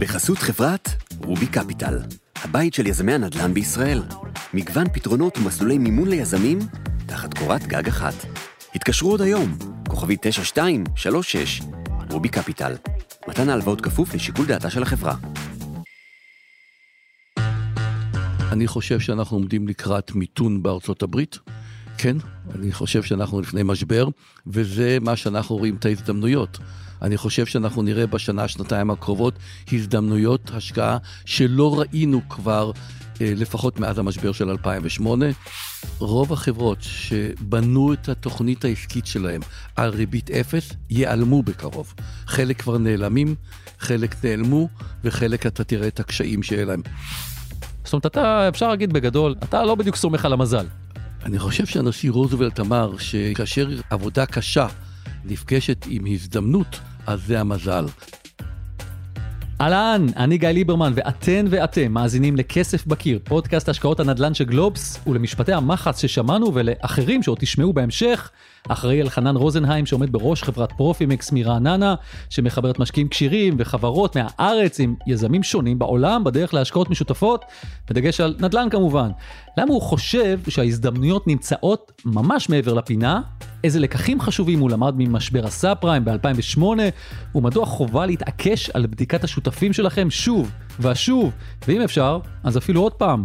בחסות חברת רובי קפיטל, הבית של יזמי הנדל"ן בישראל. מגוון פתרונות ומסלולי מימון ליזמים תחת קורת גג אחת. התקשרו עוד היום, כוכבי 9236, רובי קפיטל. מתן ההלוואות כפוף לשיקול דעתה של החברה. אני חושב שאנחנו עומדים לקראת מיתון בארצות הברית. כן, אני חושב שאנחנו לפני משבר, וזה מה שאנחנו רואים את ההזדמנויות. אני חושב שאנחנו נראה בשנה, שנתיים הקרובות, הזדמנויות השקעה שלא ראינו כבר, אה, לפחות מאז המשבר של 2008. רוב החברות שבנו את התוכנית העסקית שלהם על ריבית אפס, ייעלמו בקרוב. חלק כבר נעלמים, חלק נעלמו, וחלק אתה תראה את הקשיים שיהיה להם. זאת אומרת, אתה, אפשר להגיד בגדול, אתה לא בדיוק סומך על המזל. אני חושב שהנשיא רוזוולט אמר שכאשר עבודה קשה נפגשת עם הזדמנות, אז זה המזל. אהלן, אני גיא ליברמן, ואתן ואתם מאזינים לכסף בקיר, פודקאסט השקעות הנדל"ן של גלובס, ולמשפטי המחץ ששמענו ולאחרים שעוד תשמעו בהמשך. אחראי אלחנן רוזנהיים שעומד בראש חברת פרופימקס מרעננה, שמחברת משקיעים כשירים וחברות מהארץ עם יזמים שונים בעולם בדרך להשקעות משותפות, בדגש על נדל"ן כמובן. למה הוא חושב שההזדמנויות נמצאות ממש מעבר לפינה? איזה לקחים חשובים הוא למד ממשבר הסאב פריים ב-2008, ומדוע חובה להתעקש על בדיקת השותפים שלכם שוב ושוב, ואם אפשר, אז אפילו עוד פעם.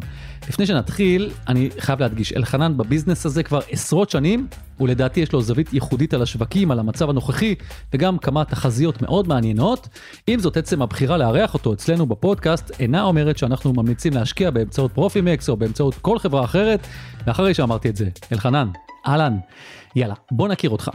לפני שנתחיל, אני חייב להדגיש, אלחנן בביזנס הזה כבר עשרות שנים, ולדעתי יש לו זווית ייחודית על השווקים, על המצב הנוכחי, וגם כמה תחזיות מאוד מעניינות. עם זאת, עצם הבחירה לארח אותו אצלנו בפודקאסט אינה אומרת שאנחנו ממליצים להשקיע באמצעות פרופימקס או באמצעות כל חברה אחרת, ואחרי שאמרתי את זה, אלחנן, אהלן, יאללה, בוא נכיר אותך.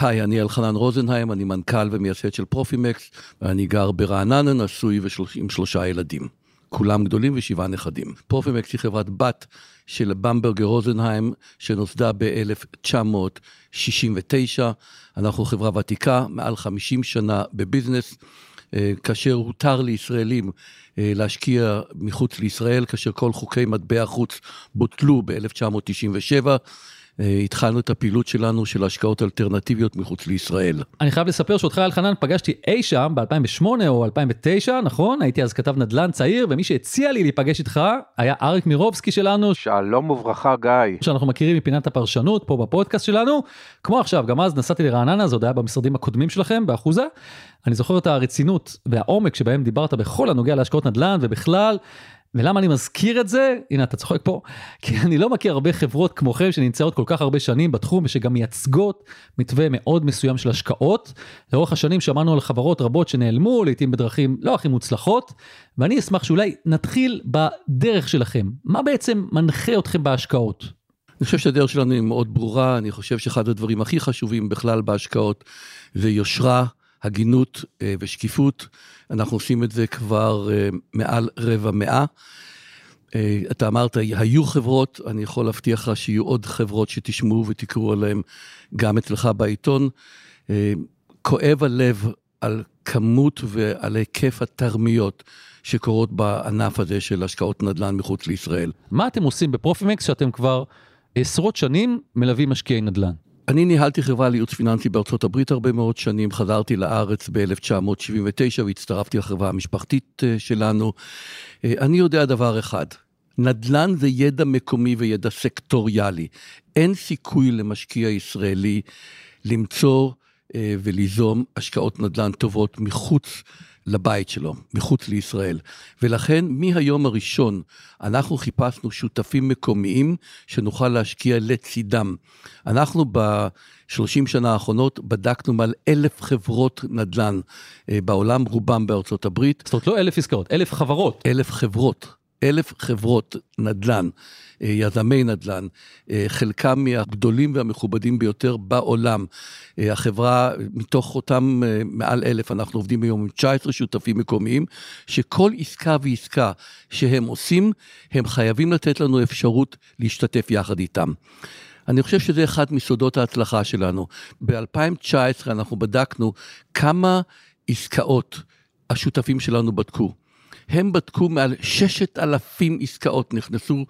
היי, אני אלחנן רוזנהיים, אני מנכ"ל ומייסד של פרופימקס, ואני גר ברעננה, נשוי עם שלושה ילדים. כולם גדולים ושבעה נכדים. פרופימקס היא חברת בת של במברגר רוזנהיים, שנוסדה ב-1969. אנחנו חברה ותיקה, מעל 50 שנה בביזנס. אה, כאשר הותר לישראלים אה, להשקיע מחוץ לישראל, כאשר כל חוקי מטבע חוץ בוטלו ב-1997. אה, התחלנו את הפעילות שלנו של השקעות אלטרנטיביות מחוץ לישראל. אני חייב לספר שאותך אלחנן פגשתי אי שם ב-2008 או 2009, נכון? הייתי אז כתב נדל"ן צעיר, ומי שהציע לי להיפגש איתך היה אריק מירובסקי שלנו. שלום וברכה גיא. שאנחנו מכירים מפינת הפרשנות פה בפודקאסט שלנו. כמו עכשיו, גם אז נסעתי לרעננה, זה עוד היה במשרדים הקודמים שלכם, באחוזה. אני זוכר את הרצינות והעומק שבהם דיברת בכל הנוגע להשקעות נדל"ן ובכלל. ולמה אני מזכיר את זה? הנה אתה צוחק פה, כי אני לא מכיר הרבה חברות כמוכם שנמצאות כל כך הרבה שנים בתחום ושגם מייצגות מתווה מאוד מסוים של השקעות. לאורך השנים שמענו על חברות רבות שנעלמו, לעיתים בדרכים לא הכי מוצלחות, ואני אשמח שאולי נתחיל בדרך שלכם. מה בעצם מנחה אתכם בהשקעות? אני חושב שהדרך שלנו היא מאוד ברורה, אני חושב שאחד הדברים הכי חשובים בכלל בהשקעות זה יושרה, הגינות אה, ושקיפות. אנחנו עושים את זה כבר אה, מעל רבע מאה. אה, אתה אמרת, היו חברות, אני יכול להבטיח לך שיהיו עוד חברות שתשמעו ותקראו עליהן גם אצלך בעיתון. כואב הלב על כמות ועל היקף התרמיות שקורות בענף הזה של השקעות נדל"ן מחוץ לישראל. מה אתם עושים בפרופימקס שאתם כבר עשרות שנים מלווים משקיעי נדל"ן? אני ניהלתי חברה לייעוץ פיננסי בארצות הברית הרבה מאוד שנים, חזרתי לארץ ב-1979 והצטרפתי לחברה המשפחתית אה, שלנו. אה, אני יודע דבר אחד, נדל"ן זה ידע מקומי וידע סקטוריאלי. אין סיכוי למשקיע ישראלי למצוא אה, וליזום השקעות נדל"ן טובות מחוץ לבית שלו, מחוץ לישראל. ולכן מהיום הראשון אנחנו חיפשנו שותפים מקומיים שנוכל להשקיע לצידם. אנחנו בשלושים שנה האחרונות בדקנו מעל אלף חברות נדל"ן אה, בעולם, רובם בארצות הברית. זאת אומרת לא אלף עסקאות, אלף חברות. אלף חברות. אלף חברות נדל"ן, אה, יזמי נדל"ן, אה, חלקם מהגדולים והמכובדים ביותר בעולם. אה, החברה, מתוך אותם מעל אלף, אנחנו עובדים היום עם 19 שותפים מקומיים, שכל עסקה ועסקה שהם עושים, הם חייבים לתת לנו אפשרות להשתתף יחד איתם. אני חושב שזה אחד מסודות ההצלחה שלנו. ב-2019 אנחנו בדקנו כמה עסקאות השותפים שלנו בדקו. הם בדקו מעל ששת אלפים עסקאות, נכנסו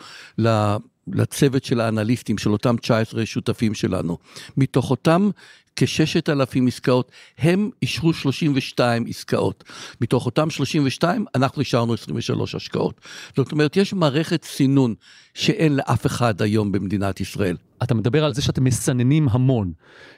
לצוות של האנליסטים, של אותם 19 שותפים שלנו. מתוך אותם כששת אלפים עסקאות, הם אישרו 32 עסקאות. מתוך אותם 32, אנחנו אישרנו 23 השקעות. זאת אומרת, יש מערכת סינון שאין לאף אחד היום במדינת ישראל. אתה מדבר על זה שאתם מסננים המון.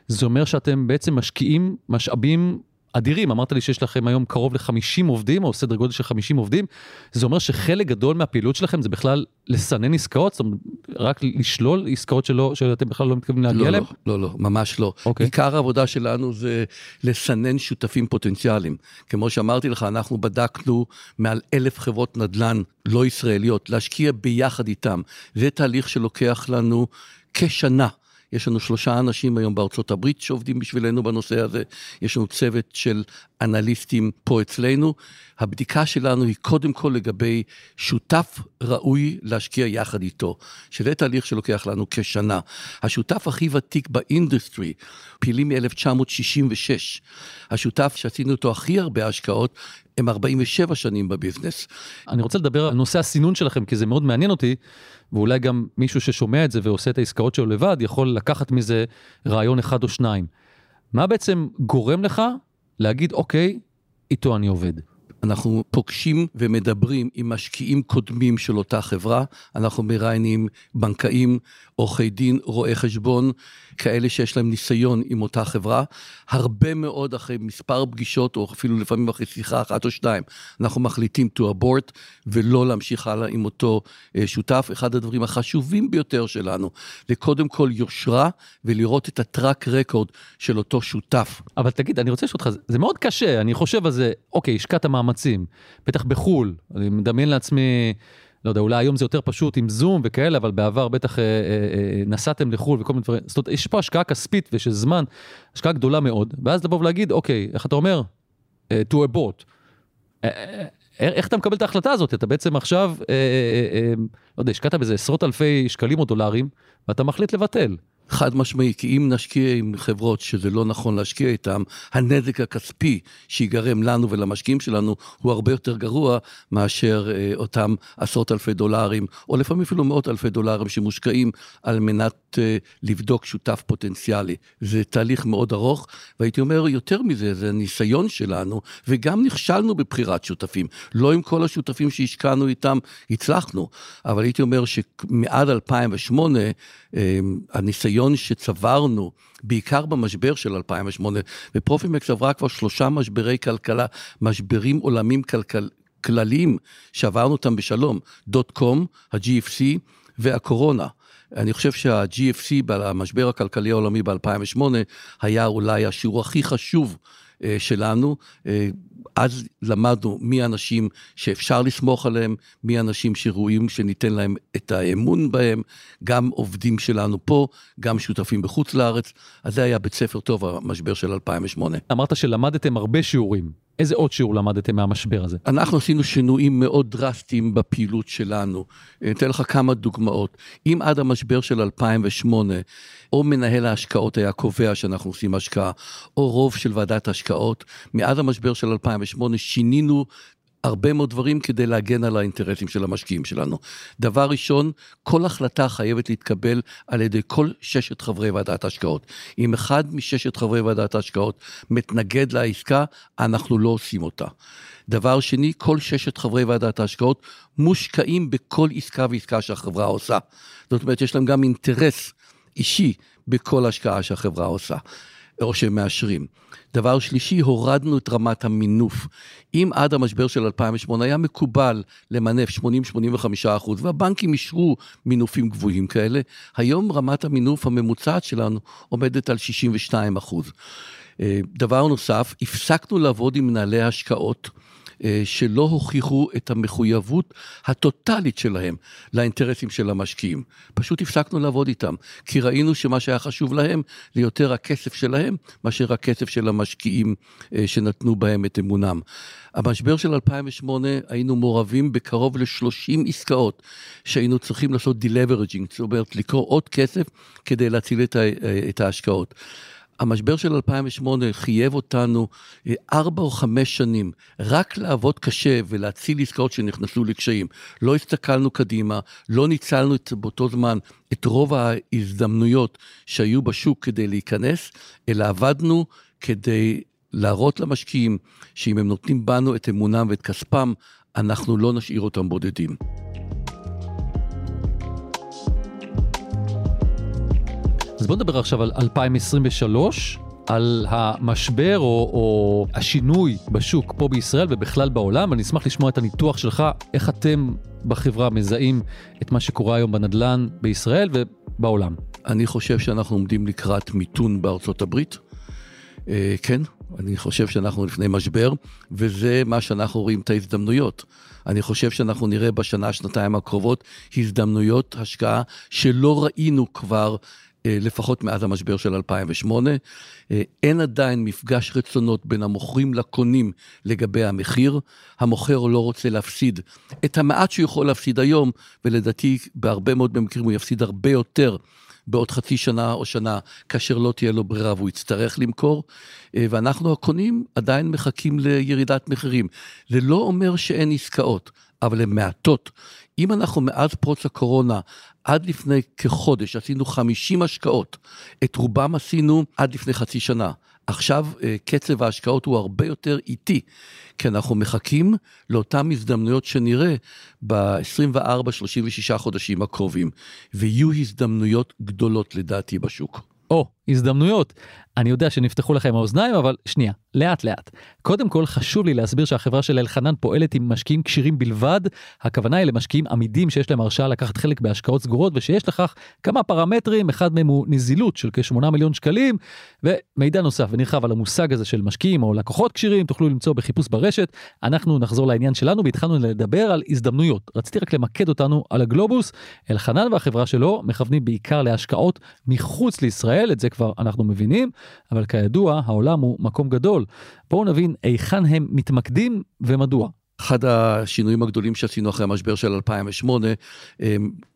זה אומר שאתם בעצם משקיעים משאבים אדירים, אמרת לי שיש לכם היום קרוב ל-50 עובדים, או סדר גודל של 50 עובדים, זה אומר שחלק גדול מהפעילות שלכם זה בכלל לסנן עסקאות, זאת אומרת, רק לשלול עסקאות שלא, שאתם בכלל לא מתכוונים להגיע לא, אליהן? לא, לא, לא, ממש לא. אוקיי. עיקר העבודה שלנו זה לסנן שותפים פוטנציאליים. כמו שאמרתי לך, אנחנו בדקנו מעל אלף חברות נדל"ן לא ישראליות, להשקיע ביחד איתם. זה תהליך שלוקח לנו כשנה. יש לנו שלושה אנשים היום בארצות הברית שעובדים בשבילנו בנושא הזה, יש לנו צוות של אנליסטים פה אצלנו. הבדיקה שלנו היא קודם כל לגבי שותף ראוי להשקיע יחד איתו, שזה תהליך שלוקח לנו כשנה. השותף הכי ותיק באינדוסטרי, פעילים מ-1966. השותף שעשינו אותו הכי הרבה השקעות, הם 47 שנים בביזנס. אני רוצה לדבר על נושא הסינון שלכם, כי זה מאוד מעניין אותי, ואולי גם מישהו ששומע את זה ועושה את העסקאות שלו לבד, יכול לקחת מזה רעיון אחד או שניים. מה בעצם גורם לך להגיד, אוקיי, איתו אני עובד? אנחנו פוגשים ומדברים עם משקיעים קודמים של אותה חברה, אנחנו מראיינים בנקאים, עורכי דין, רואי חשבון, כאלה שיש להם ניסיון עם אותה חברה. הרבה מאוד אחרי מספר פגישות, או אפילו לפעמים אחרי שיחה אחת או שתיים, אנחנו מחליטים to abort ולא להמשיך הלאה עם אותו אה, שותף. אחד הדברים החשובים ביותר שלנו, זה קודם כל יושרה ולראות את הטראק רקורד של אותו שותף. אבל תגיד, אני רוצה לשאול אותך, זה מאוד קשה, אני חושב על זה, אוקיי, השקעת מאמצים, בטח בחו"ל, אני מדמיין לעצמי, לא יודע, אולי היום זה יותר פשוט עם זום וכאלה, אבל בעבר בטח אה, אה, אה, נסעתם לחו"ל וכל מיני דברים, זאת אומרת, יש פה השקעה כספית ושל זמן, השקעה גדולה מאוד, ואז לבוא ולהגיד, אוקיי, איך אתה אומר? אה, to abort. אה, אה, איך אתה מקבל את ההחלטה הזאת? אתה בעצם עכשיו, אה, אה, אה, לא יודע, השקעת בזה עשרות אלפי שקלים או דולרים, ואתה מחליט לבטל. חד משמעי, כי אם נשקיע עם חברות שזה לא נכון להשקיע איתן, הנזק הכספי שיגרם לנו ולמשקיעים שלנו הוא הרבה יותר גרוע מאשר אה, אותם עשרות אלפי דולרים, או לפעמים אפילו מאות אלפי דולרים שמושקעים על מנת אה, לבדוק שותף פוטנציאלי. זה תהליך מאוד ארוך, והייתי אומר יותר מזה, זה ניסיון שלנו, וגם נכשלנו בבחירת שותפים. לא עם כל השותפים שהשקענו איתם הצלחנו, אבל הייתי אומר שמעד 2008, אה, הניסיון שצברנו, בעיקר במשבר של 2008, ופרופימקס עברה כבר שלושה משברי כלכלה, משברים עולמים כלכל, כלליים שעברנו אותם בשלום, דוט קום, ה-GFC והקורונה. אני חושב שה-GFC, במשבר הכלכלי העולמי ב-2008, היה אולי השיעור הכי חשוב אה, שלנו. אז למדנו מי האנשים שאפשר לסמוך עליהם, מי האנשים שראויים שניתן להם את האמון בהם, גם עובדים שלנו פה, גם שותפים בחוץ לארץ. אז זה היה בית ספר טוב, המשבר של 2008. אמרת שלמדתם הרבה שיעורים. איזה עוד שיעור למדתם מהמשבר הזה? אנחנו עשינו שינויים מאוד דרסטיים בפעילות שלנו. אני אתן לך כמה דוגמאות. אם עד המשבר של 2008, או מנהל ההשקעות היה קובע שאנחנו עושים השקעה, או רוב של ועדת השקעות, מעד המשבר של 2008 שינינו הרבה מאוד דברים כדי להגן על האינטרסים של המשקיעים שלנו. דבר ראשון, כל החלטה חייבת להתקבל על ידי כל ששת חברי ועדת ההשקעות. אם אחד מששת חברי ועדת ההשקעות מתנגד לעסקה, אנחנו לא עושים אותה. דבר שני, כל ששת חברי ועדת ההשקעות מושקעים בכל עסקה ועסקה שהחברה עושה. זאת אומרת, יש להם גם אינטרס אישי בכל השקעה שהחברה עושה. או שהם מאשרים. דבר שלישי, הורדנו את רמת המינוף. אם עד המשבר של 2008 היה מקובל למנף 80-85 אחוז, והבנקים אישרו מינופים גבוהים כאלה, היום רמת המינוף הממוצעת שלנו עומדת על 62 אחוז. אה, דבר נוסף, הפסקנו לעבוד עם מנהלי השקעות. אה, שלא הוכיחו את המחויבות הטוטלית שלהם לאינטרסים של המשקיעים. פשוט הפסקנו לעבוד איתם, כי ראינו שמה שהיה חשוב להם זה יותר הכסף שלהם מאשר הכסף של המשקיעים אה, שנתנו בהם את אמונם. המשבר של 2008 היינו מעורבים בקרוב ל-30 עסקאות שהיינו צריכים לעשות deleveraging, זאת אומרת לקרוא עוד כסף כדי להציל את, ה- את ההשקעות. המשבר של 2008 חייב אותנו אה, ארבע או חמש שנים רק לעבוד קשה ולהציל עסקאות שנכנסו לקשיים. לא הסתכלנו קדימה, לא ניצלנו את, באותו זמן את רוב ההזדמנויות שהיו בשוק כדי להיכנס, אלא עבדנו כדי להראות למשקיעים שאם הם נותנים בנו את אמונם ואת כספם, אנחנו לא נשאיר אותם בודדים. אז בוא נדבר עכשיו על 2023, על המשבר או, או השינוי בשוק פה בישראל ובכלל בעולם, אני אשמח לשמוע את הניתוח שלך, איך אתם בחברה מזהים את מה שקורה היום בנדל"ן בישראל ובעולם. אני חושב שאנחנו עומדים לקראת מיתון בארצות הברית. אה, כן, אני חושב שאנחנו לפני משבר, וזה מה שאנחנו רואים את ההזדמנויות. אני חושב שאנחנו נראה בשנה, שנתיים הקרובות, הזדמנויות השקעה שלא ראינו כבר לפחות מאז המשבר של 2008. אה, אין עדיין מפגש רצונות בין המוכרים לקונים לגבי המחיר. המוכר לא רוצה להפסיד את המעט שהוא יכול להפסיד היום, ולדעתי בהרבה מאוד במקרים הוא יפסיד הרבה יותר. בעוד חצי שנה או שנה, כאשר לא תהיה לו ברירה והוא יצטרך למכור, אה, ואנחנו הקונים עדיין מחכים לירידת מחירים. זה לא אומר שאין עסקאות, אבל הן מעטות. אם אנחנו מאז פרוץ הקורונה עד לפני כחודש עשינו 50 השקעות, את רובם עשינו עד לפני חצי שנה. עכשיו אה, קצב ההשקעות הוא הרבה יותר איטי, כי אנחנו מחכים לאותן הזדמנויות שנראה ב-24-36 חודשים הקרובים, ויהיו הזדמנויות גדולות לדעתי בשוק. או, הזדמנויות. אני יודע שנפתחו לכם האוזניים, אבל שנייה, לאט לאט. קודם כל חשוב לי להסביר שהחברה של אלחנן פועלת עם משקיעים כשירים בלבד. הכוונה היא למשקיעים עמידים שיש להם הרשאה לקחת חלק בהשקעות סגורות ושיש לכך כמה פרמטרים, אחד מהם הוא נזילות של כ-8 מיליון שקלים, ומידע נוסף ונרחב על המושג הזה של משקיעים או לקוחות כשירים תוכלו למצוא בחיפוש ברשת. אנחנו נחזור לעניין שלנו והתחלנו לדבר על הזדמנויות. רציתי רק למקד אותנו על הגלובוס. אלחנן והחברה שלו מכוונים בעיקר להשקעות מחוץ לישראל, את זה כבר אנחנו מבינים, אבל כידוע העולם הוא מקום גדול. בואו נבין היכן הם מתמקדים ומדוע. אחד השינויים הגדולים שעשינו אחרי המשבר של 2008,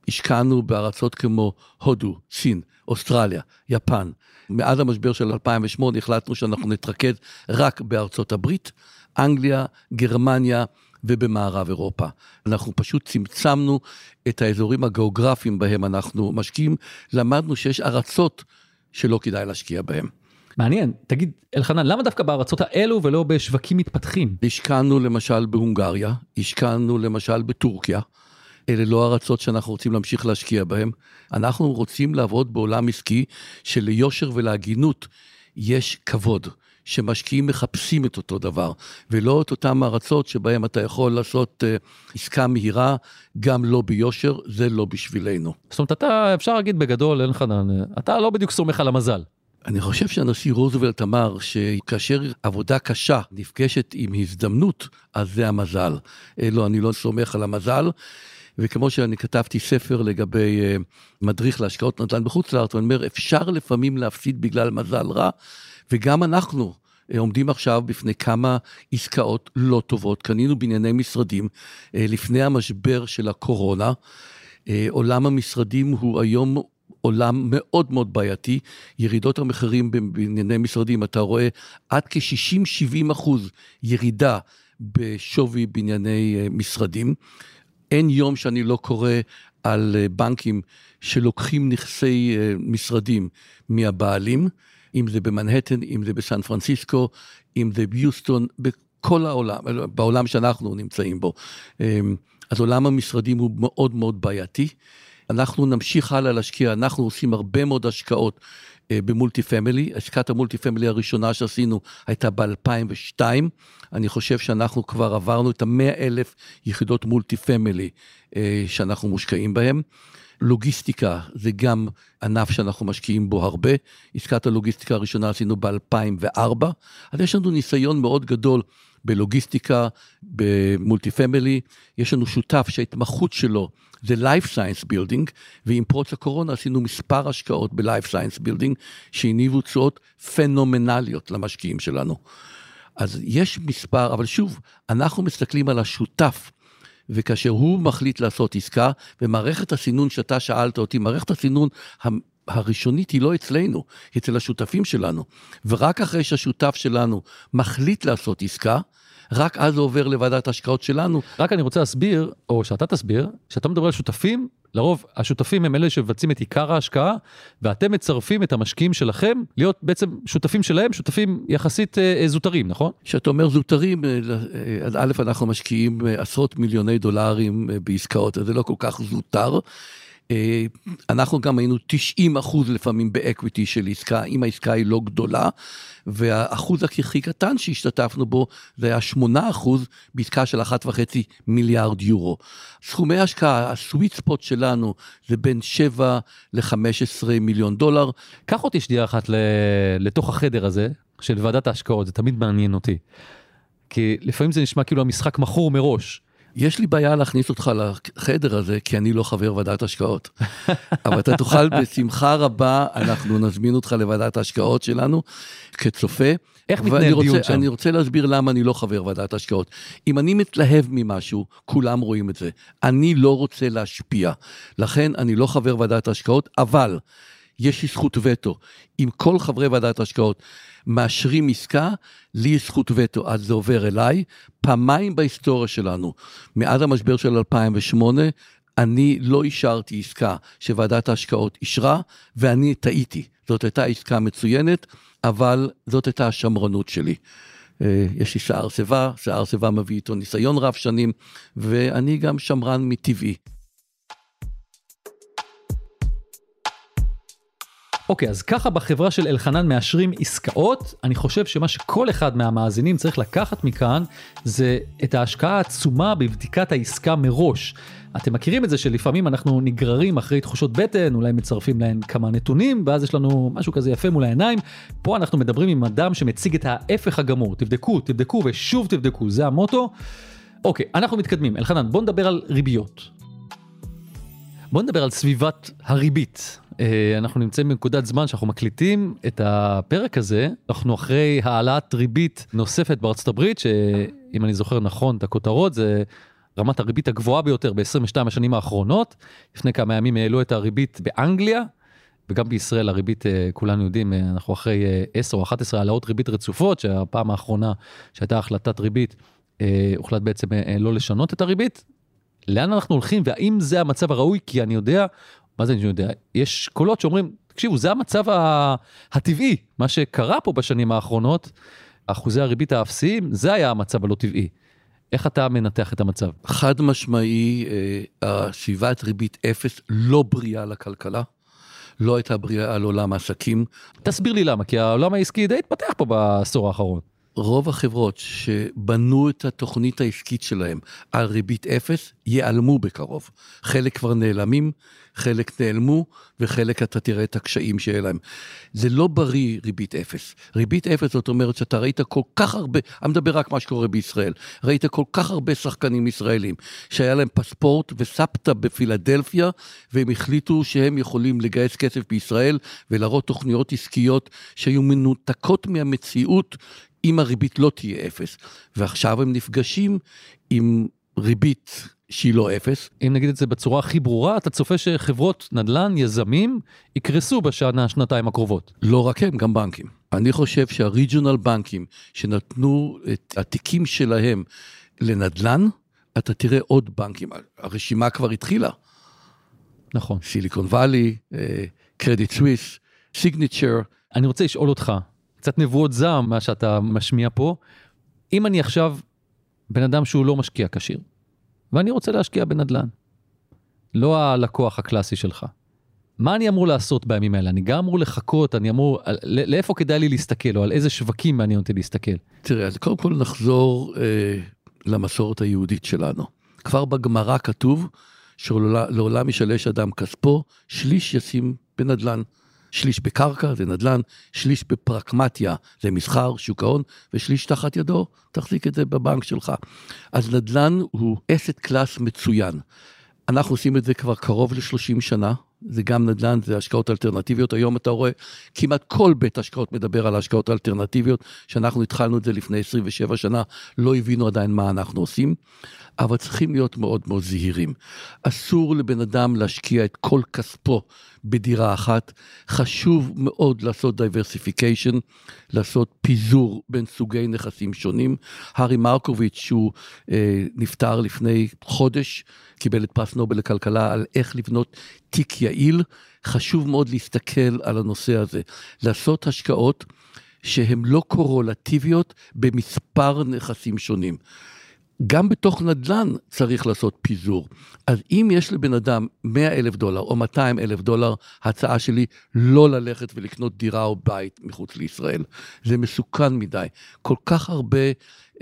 השקענו בארצות כמו הודו, סין, אוסטרליה, יפן. מאז המשבר של 2008 החלטנו שאנחנו נתרכז רק בארצות הברית, אנגליה, גרמניה, ובמערב אירופה. אנחנו פשוט צמצמנו את האזורים הגיאוגרפיים בהם אנחנו משקיעים, למדנו שיש ארצות שלא כדאי להשקיע בהם. מעניין, תגיד, אלחנן, למה דווקא בארצות האלו ולא בשווקים מתפתחים? השקענו למשל בהונגריה, השקענו למשל בטורקיה. אלה לא ארצות שאנחנו רוצים להמשיך להשקיע בהן. אנחנו רוצים לעבוד בעולם עסקי שליושר ולהגינות יש כבוד. שמשקיעים מחפשים את אותו דבר, ולא את אותן ארצות שבהן אתה יכול לעשות uh, עסקה מהירה, גם לא ביושר, זה לא בשבילנו. זאת אומרת, אתה, אפשר להגיד בגדול, אין לך, אתה לא בדיוק סומך על המזל. אני חושב שהנשיא רוזוולט אמר שכאשר עבודה קשה נפגשת עם הזדמנות, אז זה המזל. אה, לא, אני לא סומך על המזל. וכמו שאני כתבתי ספר לגבי uh, מדריך להשקעות נדל"ן בחוץ לארץ, אני אומר, אפשר לפעמים להפסיד בגלל מזל רע, וגם אנחנו uh, עומדים עכשיו בפני כמה עסקאות לא טובות. קנינו בנייני משרדים uh, לפני המשבר של הקורונה. Uh, עולם המשרדים הוא היום עולם מאוד מאוד בעייתי. ירידות המחירים בענייני משרדים, אתה רואה עד כ-60-70 אחוז ירידה בשווי בנייני אה, משרדים. אין יום שאני לא קורא על אה, בנקים שלוקחים נכסי אה, משרדים מהבעלים, אם זה במנהטן, אם זה בסן פרנסיסקו, אם זה ביוסטון, בכל העולם, בעולם שאנחנו נמצאים בו. אז עולם המשרדים הוא מאוד מאוד בעייתי. אנחנו נמשיך הלאה להשקיע, אנחנו עושים הרבה מאוד השקעות אה, ב multifamily. השקעת ה multifamily הראשונה שעשינו הייתה ב-2002. אני חושב שאנחנו כבר עברנו את ה-100 אלף יחידות multifamily אה, שאנחנו מושקעים בהן. לוגיסטיקה זה גם ענף שאנחנו משקיעים בו הרבה. עסקת הלוגיסטיקה הראשונה עשינו ב-2004, אז יש לנו ניסיון מאוד גדול בלוגיסטיקה, במולטי פמילי. יש לנו שותף שההתמחות שלו זה Life Science Building, ועם פרוץ הקורונה עשינו מספר השקעות ב-Life Science Building, שהניבו תשואות פנומנליות למשקיעים שלנו. אז יש מספר, אבל שוב, אנחנו מסתכלים על השותף, וכאשר הוא מחליט לעשות עסקה, ומערכת הסינון שאתה שאלת אותי, מערכת הסינון הראשונית היא לא אצלנו, היא אצל השותפים שלנו. ורק אחרי שהשותף שלנו מחליט לעשות עסקה, רק אז זה עובר לוועדת ההשקעות שלנו. רק אני רוצה להסביר, או שאתה תסביר, כשאתה מדבר על שותפים, לרוב השותפים הם אלה שמבצעים את עיקר ההשקעה, ואתם מצרפים את המשקיעים שלכם להיות בעצם שותפים שלהם, שותפים יחסית אה, זוטרים, נכון? כשאתה אומר זוטרים, אה, אה, א', אנחנו משקיעים עשרות מיליוני דולרים בעסקאות, אז זה לא כל כך זוטר. אה, אנחנו גם היינו 90 אחוז לפעמים באקוויטי של עסקה, אם העסקה היא לא גדולה, והאחוז הכי קטן שהשתתפנו בו זה היה 8 אחוז בעסקה של 1.5 מיליארד יורו. סכומי השקעה, הסוויט ספוט שלנו זה בין 7 ל-15 מיליון דולר. קח אותי שנייה אחת לתוך החדר הזה של ועדת ההשקעות, זה תמיד מעניין אותי. כי לפעמים זה נשמע כאילו המשחק מכור מראש. יש לי בעיה להכניס אותך לחדר הזה, כי אני לא חבר ועדת השקעות. אבל אתה תוכל בשמחה רבה, אנחנו נזמין אותך לוועדת ההשקעות שלנו כצופה. איך מתנהל דיון שם? אני רוצה להסביר למה אני לא חבר ועדת השקעות. אם אני מתלהב ממשהו, כולם רואים את זה. אני לא רוצה להשפיע. לכן אני לא חבר ועדת ההשקעות, אבל יש לי זכות וטו. אם כל חברי ועדת ההשקעות מאשרים עסקה, לי יש זכות וטו, אז זה עובר אליי. פעמיים בהיסטוריה שלנו, מאז המשבר של 2008, אני לא אישרתי עסקה שוועדת ההשקעות אישרה, ואני טעיתי. זאת הייתה עסקה מצוינת, אבל זאת הייתה השמרנות שלי. אה, יש לי שיער שיבה, שיער שיבה מביא איתו ניסיון רב שנים, ואני גם שמרן מטבעי. אוקיי, אז ככה בחברה של אלחנן מאשרים עסקאות, אני חושב שמה שכל אחד מהמאזינים צריך לקחת מכאן, זה את ההשקעה העצומה בבדיקת העסקה מראש. אתם מכירים את זה שלפעמים אנחנו נגררים אחרי תחושות בטן, אולי מצרפים להן כמה נתונים, ואז יש לנו משהו כזה יפה מול העיניים. פה אנחנו מדברים עם אדם שמציג את ההפך הגמור, תבדקו, תבדקו ושוב תבדקו, זה המוטו. אוקיי, אנחנו מתקדמים. אלחנן, בוא נדבר על ריביות. בוא נדבר על סביבת הריבית. אה, אנחנו נמצאים בנקודת זמן שאנחנו מקליטים את הפרק הזה, אנחנו אחרי העלאת ריבית נוספת בארצות הברית, שאם אני זוכר נכון את הכותרות, זה רמת הריבית הגבוהה ביותר ב-22 השנים האחרונות. לפני כמה ימים העלו את הריבית באנגליה, וגם בישראל הריבית, אה, כולנו יודעים, אה, אנחנו אחרי 10 או 11 העלאות ריבית רצופות, שהפעם האחרונה שהייתה החלטת ריבית, הוחלט בעצם לא לשנות את הריבית. לאן אנחנו הולכים והאם זה המצב הראוי? כי אני יודע, מה זה אני יודע? יש קולות שאומרים, תקשיבו, זה המצב הטבעי, מה שקרה פה בשנים האחרונות, אחוזי הריבית האפסיים, זה היה המצב הלא טבעי. איך אתה מנתח את המצב? חד משמעי, אה, סביבת ריבית אפס לא בריאה לכלכלה. לא הייתה בריאה על עולם העסקים. תסביר לי למה, כי העולם העסקי די התפתח פה בעשור האחרון. רוב החברות שבנו את התוכנית העסקית שלהם על ריבית אפס, ייעלמו בקרוב. חלק כבר נעלמים, חלק נעלמו, וחלק אתה תראה את הקשיים שיהיה להם. זה לא בריא ריבית אפס. ריבית אפס זאת אומרת שאתה ראית כל כך הרבה, אני מדבר רק מה שקורה בישראל, ראית כל כך הרבה שחקנים ישראלים, שהיה להם פספורט וסבתא בפילדלפיה, והם החליטו שהם יכולים לגייס כסף בישראל ולהראות תוכניות עסקיות שהיו מנותקות מהמציאות. אם הריבית לא תהיה אפס, ועכשיו הם נפגשים עם ריבית שהיא לא אפס. אם נגיד את זה בצורה הכי ברורה, אתה צופה שחברות נדל"ן, יזמים, יקרסו בשנה, שנתיים הקרובות. לא רק הם, גם בנקים. אני חושב שהריג'ונל בנקים שנתנו את התיקים שלהם לנדל"ן, אתה תראה עוד בנקים, הרשימה כבר התחילה. נכון. סיליקון וואלי, קרדיט סוויס, סיגניצ'ר. אני רוצה לשאול אותך, קצת נבואות זעם מה שאתה משמיע פה. אם אני עכשיו בן אדם שהוא לא משקיע כשיר, ואני רוצה להשקיע בנדל"ן, לא הלקוח הקלאסי שלך, מה אני אמור לעשות בימים האלה? אני גם אמור לחכות, אני אמור, לאיפה כדאי לי להסתכל, או על איזה שווקים מעניין אותי להסתכל? תראה, אז קודם כל נחזור אה, למסורת היהודית שלנו. כבר בגמרא כתוב שלעולם ישלש אדם כספו, שליש ישים בנדל"ן. שליש בקרקע, זה נדל"ן, שליש בפרקמטיה, זה מסחר, שוק ההון, ושליש תחת ידו, תחזיק את זה בבנק שלך. אז נדל"ן הוא asset class מצוין. אנחנו עושים את זה כבר קרוב ל-30 שנה, זה גם נדל"ן, זה השקעות אלטרנטיביות. היום אתה רואה, כמעט כל בית השקעות מדבר על השקעות אלטרנטיביות. כשאנחנו התחלנו את זה לפני 27 שנה, לא הבינו עדיין מה אנחנו עושים. אבל צריכים להיות מאוד מאוד זהירים. אסור לבן אדם להשקיע את כל כספו בדירה אחת. חשוב מאוד לעשות diversification, לעשות פיזור בין סוגי נכסים שונים. הארי מרקוביץ', שהוא אה, נפטר לפני חודש, קיבל את פרס נובל לכלכלה על איך לבנות תיק יעיל. חשוב מאוד להסתכל על הנושא הזה, לעשות השקעות שהן לא קורולטיביות במספר נכסים שונים. גם בתוך נדל"ן צריך לעשות פיזור. אז אם יש לבן אדם 100 אלף דולר או 200 אלף דולר, ההצעה שלי לא ללכת ולקנות דירה או בית מחוץ לישראל. זה מסוכן מדי. כל כך הרבה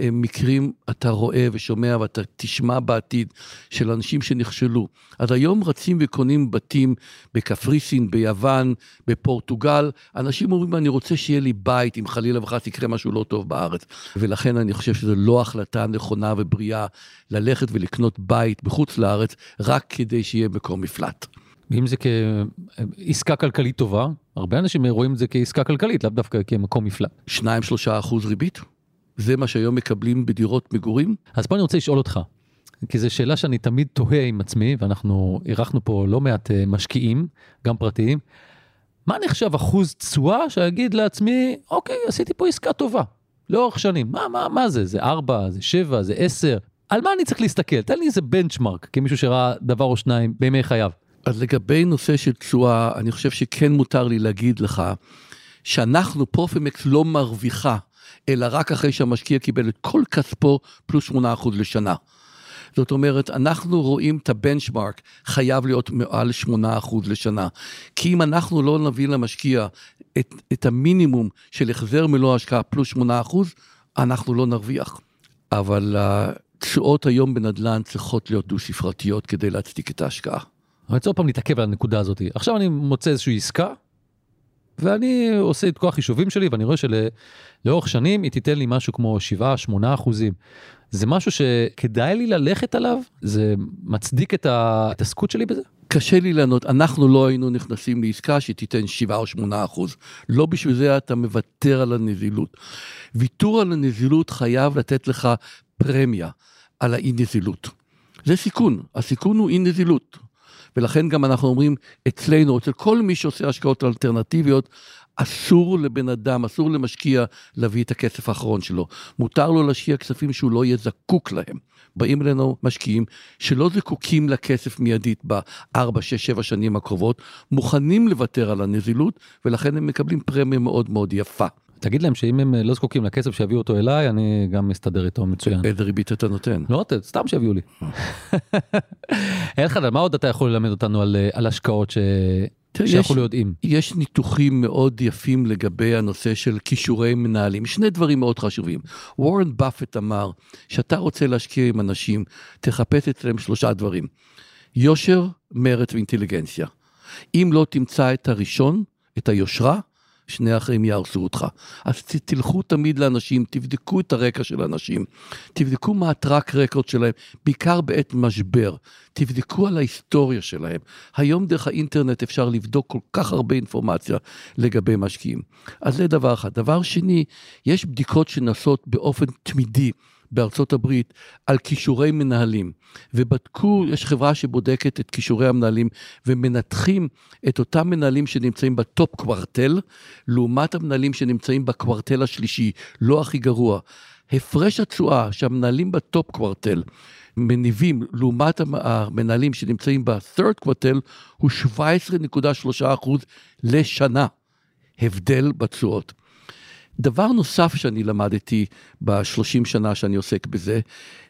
מקרים אתה רואה ושומע ואתה תשמע בעתיד של אנשים שנכשלו. אז היום רצים וקונים בתים בקפריסין, ביוון, בפורטוגל. אנשים אומרים, אני רוצה שיהיה לי בית אם חלילה וחס יקרה משהו לא טוב בארץ. ולכן אני חושב שזו לא החלטה נכונה ובריאה ללכת ולקנות בית בחוץ לארץ רק כדי שיהיה מקום מפלט. ואם זה כעסקה כלכלית טובה, הרבה אנשים רואים את זה כעסקה כלכלית, לאו דווקא כמקום מפלט. 2-3 אחוז ריבית? זה מה שהיום מקבלים בדירות מגורים? אז פה אני רוצה לשאול אותך, כי זו שאלה שאני תמיד תוהה עם עצמי, ואנחנו אירחנו פה לא מעט אה, משקיעים, גם פרטיים. מה נחשב אחוז תשואה שאגיד לעצמי, אוקיי, עשיתי פה עסקה טובה, לאורך שנים. מה, מה, מה זה? זה 4, זה 7, זה 10? על מה אני צריך להסתכל? תן לי איזה בנצ'מרק, כמישהו שראה דבר או שניים בימי חייו. אז לגבי נושא של תשואה, אני חושב שכן מותר לי להגיד לך, שאנחנו, פרופמקס לא מרוויחה אלא רק אחרי שהמשקיע קיבל את כל כספו פלוס 8% לשנה. זאת אומרת, אנחנו רואים את הבנצ'מארק חייב להיות מעל 8% לשנה. כי אם אנחנו לא נביא למשקיע את, את המינימום של החזר מלוא ההשקעה פלוס 8%, אנחנו לא נרוויח. אבל התשואות היום בנדל"ן צריכות להיות דו-ספרתיות כדי להצדיק את ההשקעה. אני רוצה עוד פעם להתעכב על הנקודה הזאת. עכשיו אני מוצא איזושהי עסקה, ואני עושה את כל החישובים שלי ואני רואה שלאורך שנים היא תיתן לי משהו כמו 7-8 אחוזים. זה משהו שכדאי לי ללכת עליו? זה מצדיק את ההתעסקות שלי בזה? קשה לי לענות, אנחנו לא היינו נכנסים לעסקה שתיתן 7 או 8 אחוז. לא בשביל זה אתה מוותר על הנזילות. ויתור על הנזילות חייב לתת לך פרמיה על האי נזילות. זה סיכון, הסיכון הוא אי נזילות. ולכן גם אנחנו אומרים אצלנו, אצל כל מי שעושה השקעות אלטרנטיביות, אסור לבן אדם, אסור למשקיע להביא את הכסף האחרון שלו. מותר לו להשקיע כספים שהוא לא יהיה זקוק להם. באים אלינו משקיעים שלא זקוקים לכסף מיידית בארבע, שש, שבע שנים הקרובות, מוכנים לוותר על הנזילות, ולכן הם מקבלים פרמיה מאוד מאוד יפה. תגיד להם שאם הם לא זקוקים לכסף שיביאו אותו אליי, אני גם מסתדר איתו מצוין. איזה ריבית אתה נותן? לא סתם שיביאו לי. אלחנן, מה עוד אתה יכול ללמד אותנו על, על השקעות ש... שאנחנו לא יודעים? יש ניתוחים מאוד יפים לגבי הנושא של כישורי מנהלים. שני דברים מאוד חשובים. וורן באפט אמר, שאתה רוצה להשקיע עם אנשים, תחפש אצלם שלושה דברים. יושר, מרץ ואינטליגנציה. אם לא תמצא את הראשון, את היושרה, שני אחרים יהרסו אותך. אז תלכו תמיד לאנשים, תבדקו את הרקע של האנשים, תבדקו מה הטראק רקורד שלהם, בעיקר בעת משבר, תבדקו על ההיסטוריה שלהם. היום דרך האינטרנט אפשר לבדוק כל כך הרבה אינפורמציה לגבי משקיעים. אז זה דבר אחד. דבר שני, יש בדיקות שנעשות באופן תמידי. בארצות הברית על כישורי מנהלים, ובדקו, יש חברה שבודקת את כישורי המנהלים, ומנתחים את אותם מנהלים שנמצאים בטופ קוורטל, לעומת המנהלים שנמצאים בקוורטל השלישי, לא הכי גרוע. הפרש התשואה שהמנהלים בטופ קוורטל מניבים לעומת המנהלים שנמצאים ב-third קוורטל הוא 17.3% לשנה. הבדל בתשואות. דבר נוסף שאני למדתי בשלושים שנה שאני עוסק בזה,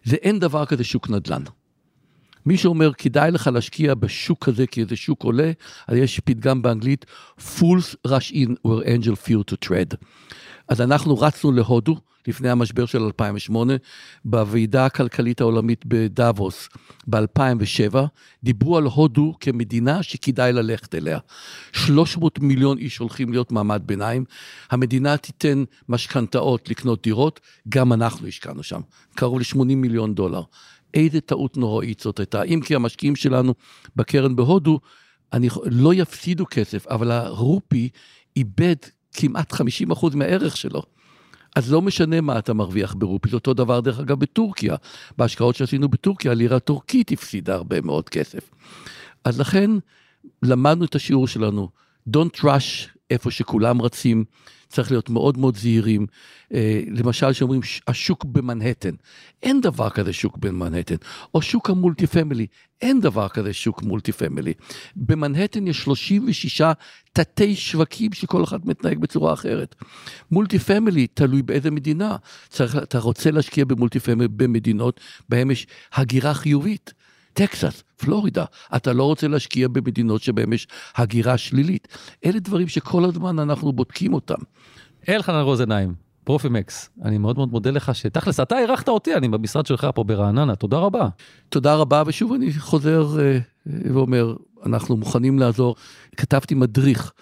זה אין דבר כזה שוק נדל"ן. מי שאומר כדאי לך להשקיע בשוק הזה כי זה שוק עולה, אז יש פתגם באנגלית, fools rush in where angel fear to tread. אז אנחנו רצנו להודו לפני המשבר של 2008, בוועידה הכלכלית העולמית בדאבוס ב-2007, דיברו על הודו כמדינה שכדאי ללכת אליה. 300 מיליון איש הולכים להיות מעמד ביניים, המדינה תיתן משכנתאות לקנות דירות, גם אנחנו השקענו שם, קרוב ל-80 מיליון דולר. איזה טעות נוראית זאת הייתה, אם כי המשקיעים שלנו בקרן בהודו, אני, לא יפסידו כסף, אבל הרופי איבד כמעט 50% מהערך שלו. אז לא משנה מה אתה מרוויח ברופי, זה אותו דבר דרך אגב בטורקיה. בהשקעות שעשינו בטורקיה, הלירה הטורקית הפסידה הרבה מאוד כסף. אז לכן למדנו את השיעור שלנו, Don't rush איפה שכולם רצים, צריך להיות מאוד מאוד זהירים. אה, למשל, שאומרים השוק במנהטן, אין דבר כזה שוק במנהטן, או שוק ה multifamily, אין דבר כזה שוק multifamily. במנהטן יש 36 תתי שווקים שכל אחד מתנהג בצורה אחרת. multifamily תלוי באיזה מדינה. צריך, אתה רוצה להשקיע ב multifamily במדינות בהם יש הגירה חיובית. טקסס, פלורידה, אתה לא רוצה להשקיע במדינות שבהן יש הגירה שלילית. אלה דברים שכל הזמן אנחנו בודקים אותם. אלחנן רוזנהיים, פרופימקס, אני מאוד מאוד מודה לך שתכלס, אתה אירחת אותי, אני במשרד שלך פה ברעננה, תודה רבה. תודה רבה, ושוב אני חוזר אה, ואומר, אנחנו מוכנים לעזור. כתבתי מדריך.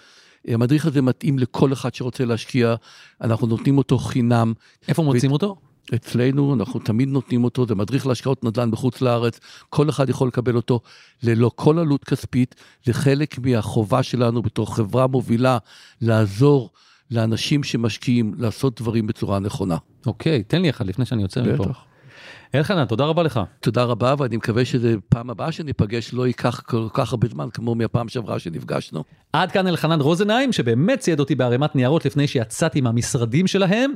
המדריך הזה מתאים לכל אחד שרוצה להשקיע, אנחנו נותנים אותו חינם. איפה מוצאים ו... אותו? אצלנו, אנחנו תמיד נותנים אותו, זה מדריך להשקעות נדל"ן בחוץ לארץ, כל אחד יכול לקבל אותו ללא כל עלות כספית, זה חלק מהחובה שלנו בתור חברה מובילה לעזור לאנשים שמשקיעים לעשות דברים בצורה נכונה. אוקיי, תן לי אחד לפני שאני יוצא מפה. בטח. אלחנן, תודה רבה לך. תודה רבה, ואני מקווה שזה פעם הבאה שניפגש לא ייקח כל כך הרבה זמן כמו מהפעם שעברה שנפגשנו. עד כאן אלחנן רוזנהיים, שבאמת צייד אותי בערימת ניירות לפני שיצאתי מהמשרדים שלהם.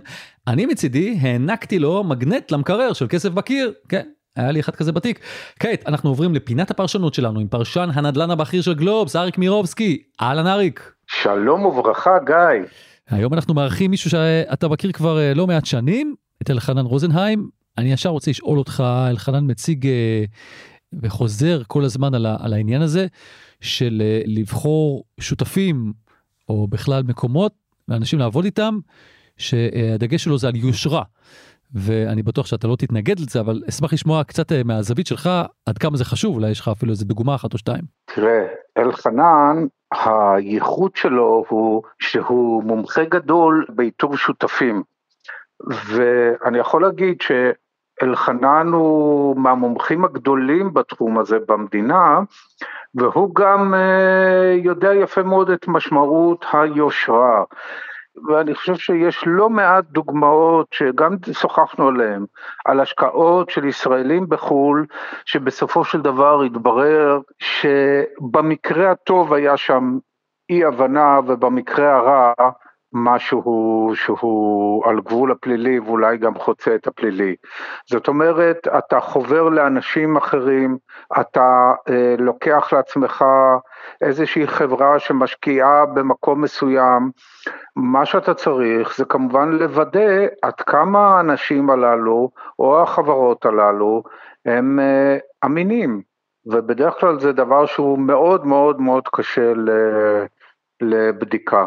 אני מצידי הענקתי לו מגנט למקרר של כסף בקיר. כן, היה לי אחד כזה בתיק. כעת אנחנו עוברים לפינת הפרשנות שלנו עם פרשן הנדל"ן הבכיר של גלובס, אריק מירובסקי. אהלן אריק. שלום וברכה גיא. היום אנחנו מארחים מישהו שאתה מכיר כבר אה, לא מעט שנים, את אלחנן רוזנהיים, אני ישר רוצה לשאול אותך, אלחנן מציג אה, וחוזר כל הזמן על, על העניין הזה של אה, לבחור שותפים או בכלל מקומות ואנשים לעבוד איתם, שהדגש שלו זה על יושרה. ואני בטוח שאתה לא תתנגד לזה, אבל אשמח לשמוע קצת אה, מהזווית שלך, עד כמה זה חשוב, אולי יש לך אפילו איזה דוגמה אחת או שתיים. תראה, אלחנן, הייחוד שלו הוא שהוא מומחה גדול באיתור שותפים. ואני יכול להגיד. אלחנן הוא מהמומחים הגדולים בתחום הזה במדינה, והוא גם אה, יודע יפה מאוד את משמעות היושרה. ואני חושב שיש לא מעט דוגמאות שגם שוחחנו עליהן, על השקעות של ישראלים בחו"ל, שבסופו של דבר התברר שבמקרה הטוב היה שם אי הבנה ובמקרה הרע משהו שהוא על גבול הפלילי ואולי גם חוצה את הפלילי. זאת אומרת, אתה חובר לאנשים אחרים, אתה אה, לוקח לעצמך איזושהי חברה שמשקיעה במקום מסוים, מה שאתה צריך זה כמובן לוודא עד כמה האנשים הללו או החברות הללו הם אה, אמינים, ובדרך כלל זה דבר שהוא מאוד מאוד מאוד קשה לבדיקה.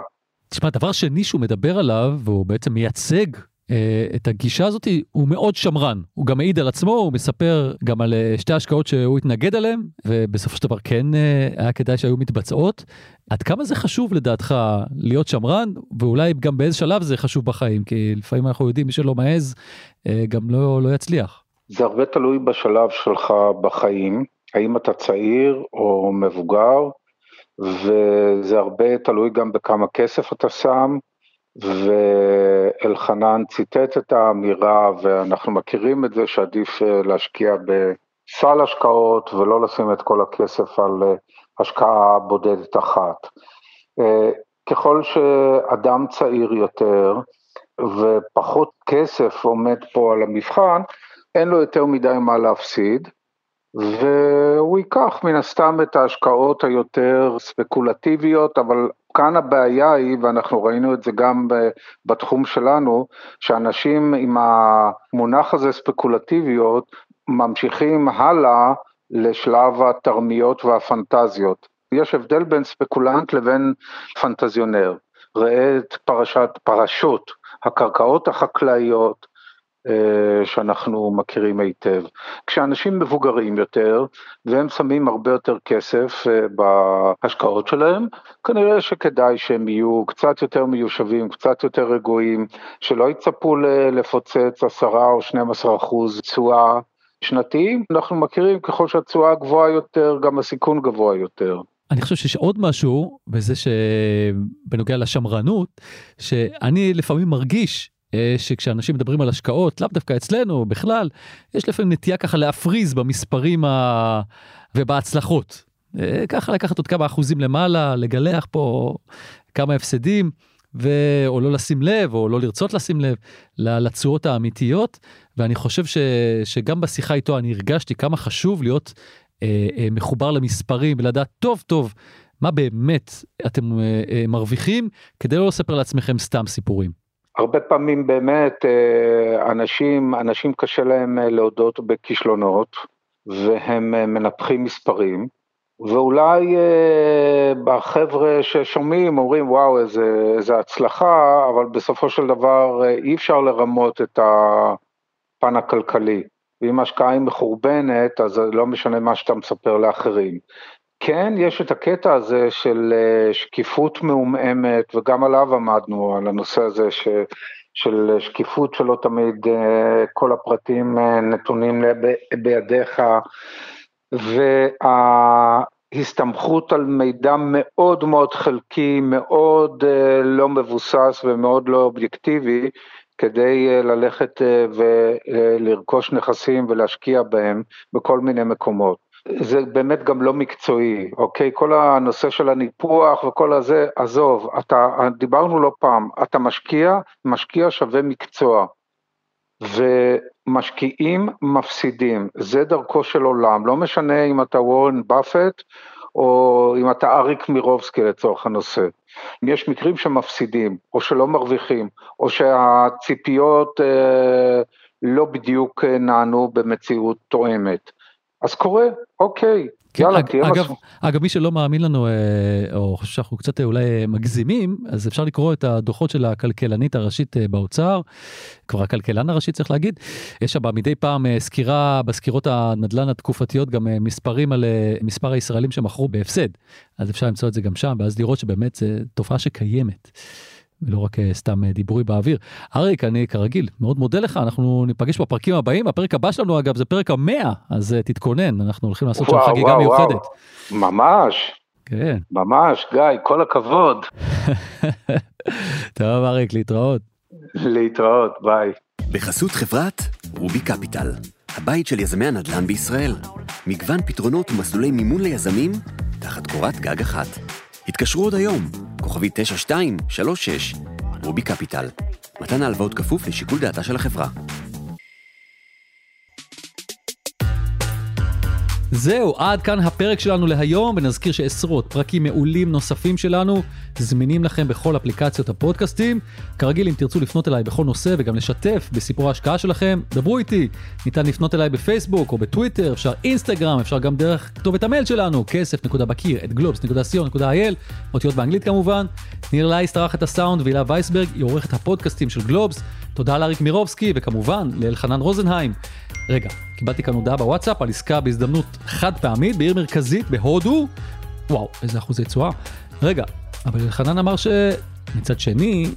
תשמע, דבר שני שהוא מדבר עליו, והוא בעצם מייצג אה, את הגישה הזאת, הוא מאוד שמרן. הוא גם מעיד על עצמו, הוא מספר גם על אה, שתי השקעות שהוא התנגד עליהן, ובסופו של דבר כן אה, היה כדאי שהיו מתבצעות. עד כמה זה חשוב לדעתך להיות שמרן, ואולי גם באיזה שלב זה חשוב בחיים, כי לפעמים אנחנו יודעים, מי שלא מעז, גם לא, לא יצליח. זה הרבה תלוי בשלב שלך בחיים, האם אתה צעיר או מבוגר, וזה הרבה תלוי גם בכמה כסף אתה שם, ואלחנן ציטט את האמירה, ואנחנו מכירים את זה שעדיף אה, להשקיע בסל השקעות ולא לשים את כל הכסף על אה, השקעה בודדת אחת. אה, ככל שאדם צעיר יותר ופחות כסף עומד פה על המבחן, אין לו יותר מדי מה להפסיד, והוא ייקח מן הסתם את ההשקעות היותר ספקולטיביות, אבל כאן הבעיה היא, ואנחנו ראינו את זה גם בתחום שלנו, שאנשים עם המונח הזה ספקולטיביות ממשיכים הלאה לשלב התרמיות והפנטזיות. יש הבדל בין ספקולנט לבין פנטזיונר. ראה את פרשת, פרשות הקרקעות החקלאיות, שאנחנו מכירים היטב. כשאנשים מבוגרים יותר והם שמים הרבה יותר כסף אה, בהשקעות שלהם, כנראה שכדאי שהם יהיו קצת יותר מיושבים, קצת יותר רגועים, שלא יצפו לפוצץ 10 או 12 אחוז תשואה שנתיים. אנחנו מכירים ככל שהתשואה גבוהה יותר, גם הסיכון גבוה יותר. אני חושב שיש עוד משהו בזה שבנוגע לשמרנות, שאני לפעמים מרגיש אה, שכשאנשים מדברים על השקעות, לאו דווקא אצלנו, בכלל, יש לפעמים נטייה ככה להפריז במספרים ה... ובהצלחות. אה, ככה לקחת עוד כמה אחוזים למעלה, לגלח פה כמה הפסדים, ו... או לא לשים לב, או לא לרצות לשים לב לתשואות האמיתיות, ואני חושב ש... שגם בשיחה איתו אני הרגשתי כמה חשוב להיות אה, אה, מחובר למספרים ולדעת טוב טוב מה באמת אתם אה, אה, מרוויחים, כדי לא לספר לעצמכם סתם סיפורים. הרבה פעמים באמת אה, אנשים, אנשים קשה להם אה, להודות בכישלונות, והם מנפחים מספרים. ואולי אה, בחבר'ה ששומעים אומרים וואו איזה, איזה הצלחה, אבל בסופו של דבר אה, אי אפשר לרמות את הפן הכלכלי. ואם ההשקעה היא מחורבנת, אז לא משנה מה שאתה מספר לאחרים. כן, יש את הקטע הזה של אה, שקיפות מעומעמת, וגם עליו עמדנו, על הנושא הזה ש, של שקיפות שלא תמיד אה, כל הפרטים אה, נתונים בידיך. וההסתמכות על מידע מאוד מאוד חלקי, מאוד לא מבוסס ומאוד לא אובייקטיבי, כדי ללכת ולרכוש נכסים ולהשקיע בהם בכל מיני מקומות. זה באמת גם לא מקצועי, אוקיי? כל הנושא של הניפוח וכל הזה, עזוב, אתה, דיברנו לא פעם, אתה משקיע, משקיע שווה מקצוע. ומשקיעים מפסידים, זה דרכו של עולם, לא משנה אם אתה וורן באפט או אם אתה אריק מירובסקי לצורך הנושא. אם יש מקרים שמפסידים או שלא מרוויחים או שהציפיות אה, לא בדיוק אה, נענו במציאות תואמת, אז קורה, אוקיי, כן, יאללה, אג, תהיה אגב, משהו. אגב, מי שלא מאמין לנו, אה, או חושב שאנחנו קצת אולי מגזימים, אז אפשר לקרוא את הדוחות של הכלכלנית הראשית אה, באוצר, כבר הכלכלן הראשי צריך להגיד. יש שם מדי פעם אה, סקירה, בסקירות הנדל"ן התקופתיות, גם מספרים על מספר הישראלים שמכרו בהפסד. אז אפשר למצוא את זה גם שם, ואז לראות שבאמת זו תופעה שקיימת. ולא רק אה, סתם אה, דיבורי באוויר. אריק, אני כרגיל מאוד מודה לך, אנחנו ניפגש בפרקים הבאים, הפרק הבא שלנו אגב זה פרק המאה, אז אה, תתכונן, אנחנו הולכים לעשות וואו, שם חגיגה וואו, מיוחדת. וואו. ממש. כן. ממש, גיא, כל הכבוד. טוב אריק, להתראות. להתראות, ביי. בחסות חברת רובי קפיטל, הבית של יזמי הנדל"ן בישראל. מגוון פתרונות ומסלולי מימון ליזמים, תחת קורת גג אחת. התקשרו עוד היום, כוכבית 9236, רובי קפיטל. מתן ההלוואות כפוף לשיקול דעתה של החברה. זהו, עד כאן הפרק שלנו להיום, ונזכיר שעשרות פרקים מעולים נוספים שלנו זמינים לכם בכל אפליקציות הפודקאסטים. כרגיל, אם תרצו לפנות אליי בכל נושא וגם לשתף בסיפור ההשקעה שלכם, דברו איתי. ניתן לפנות אליי בפייסבוק או בטוויטר, אפשר אינסטגרם, אפשר גם דרך כתובת המייל שלנו, כסף.בקיר, at גלובס.co.il, אותיות באנגלית כמובן. ניר לייס ערך את הסאונד והילה וייסברג היא עורכת הפודקאסטים של גלובס. תודה לאריק מירובסקי וכמובן לאלחנן רוזנהיים. רגע, קיבלתי כאן הודעה בוואטסאפ על עסקה בהזדמנות חד פעמית בעיר מרכזית בהודו. וואו, איזה אחוזי תשואה. רגע, אבל אלחנן אמר שמצד שני,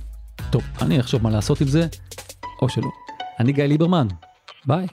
טוב, אני אחשוב מה לעשות עם זה, או שלא. אני גיא ליברמן, ביי.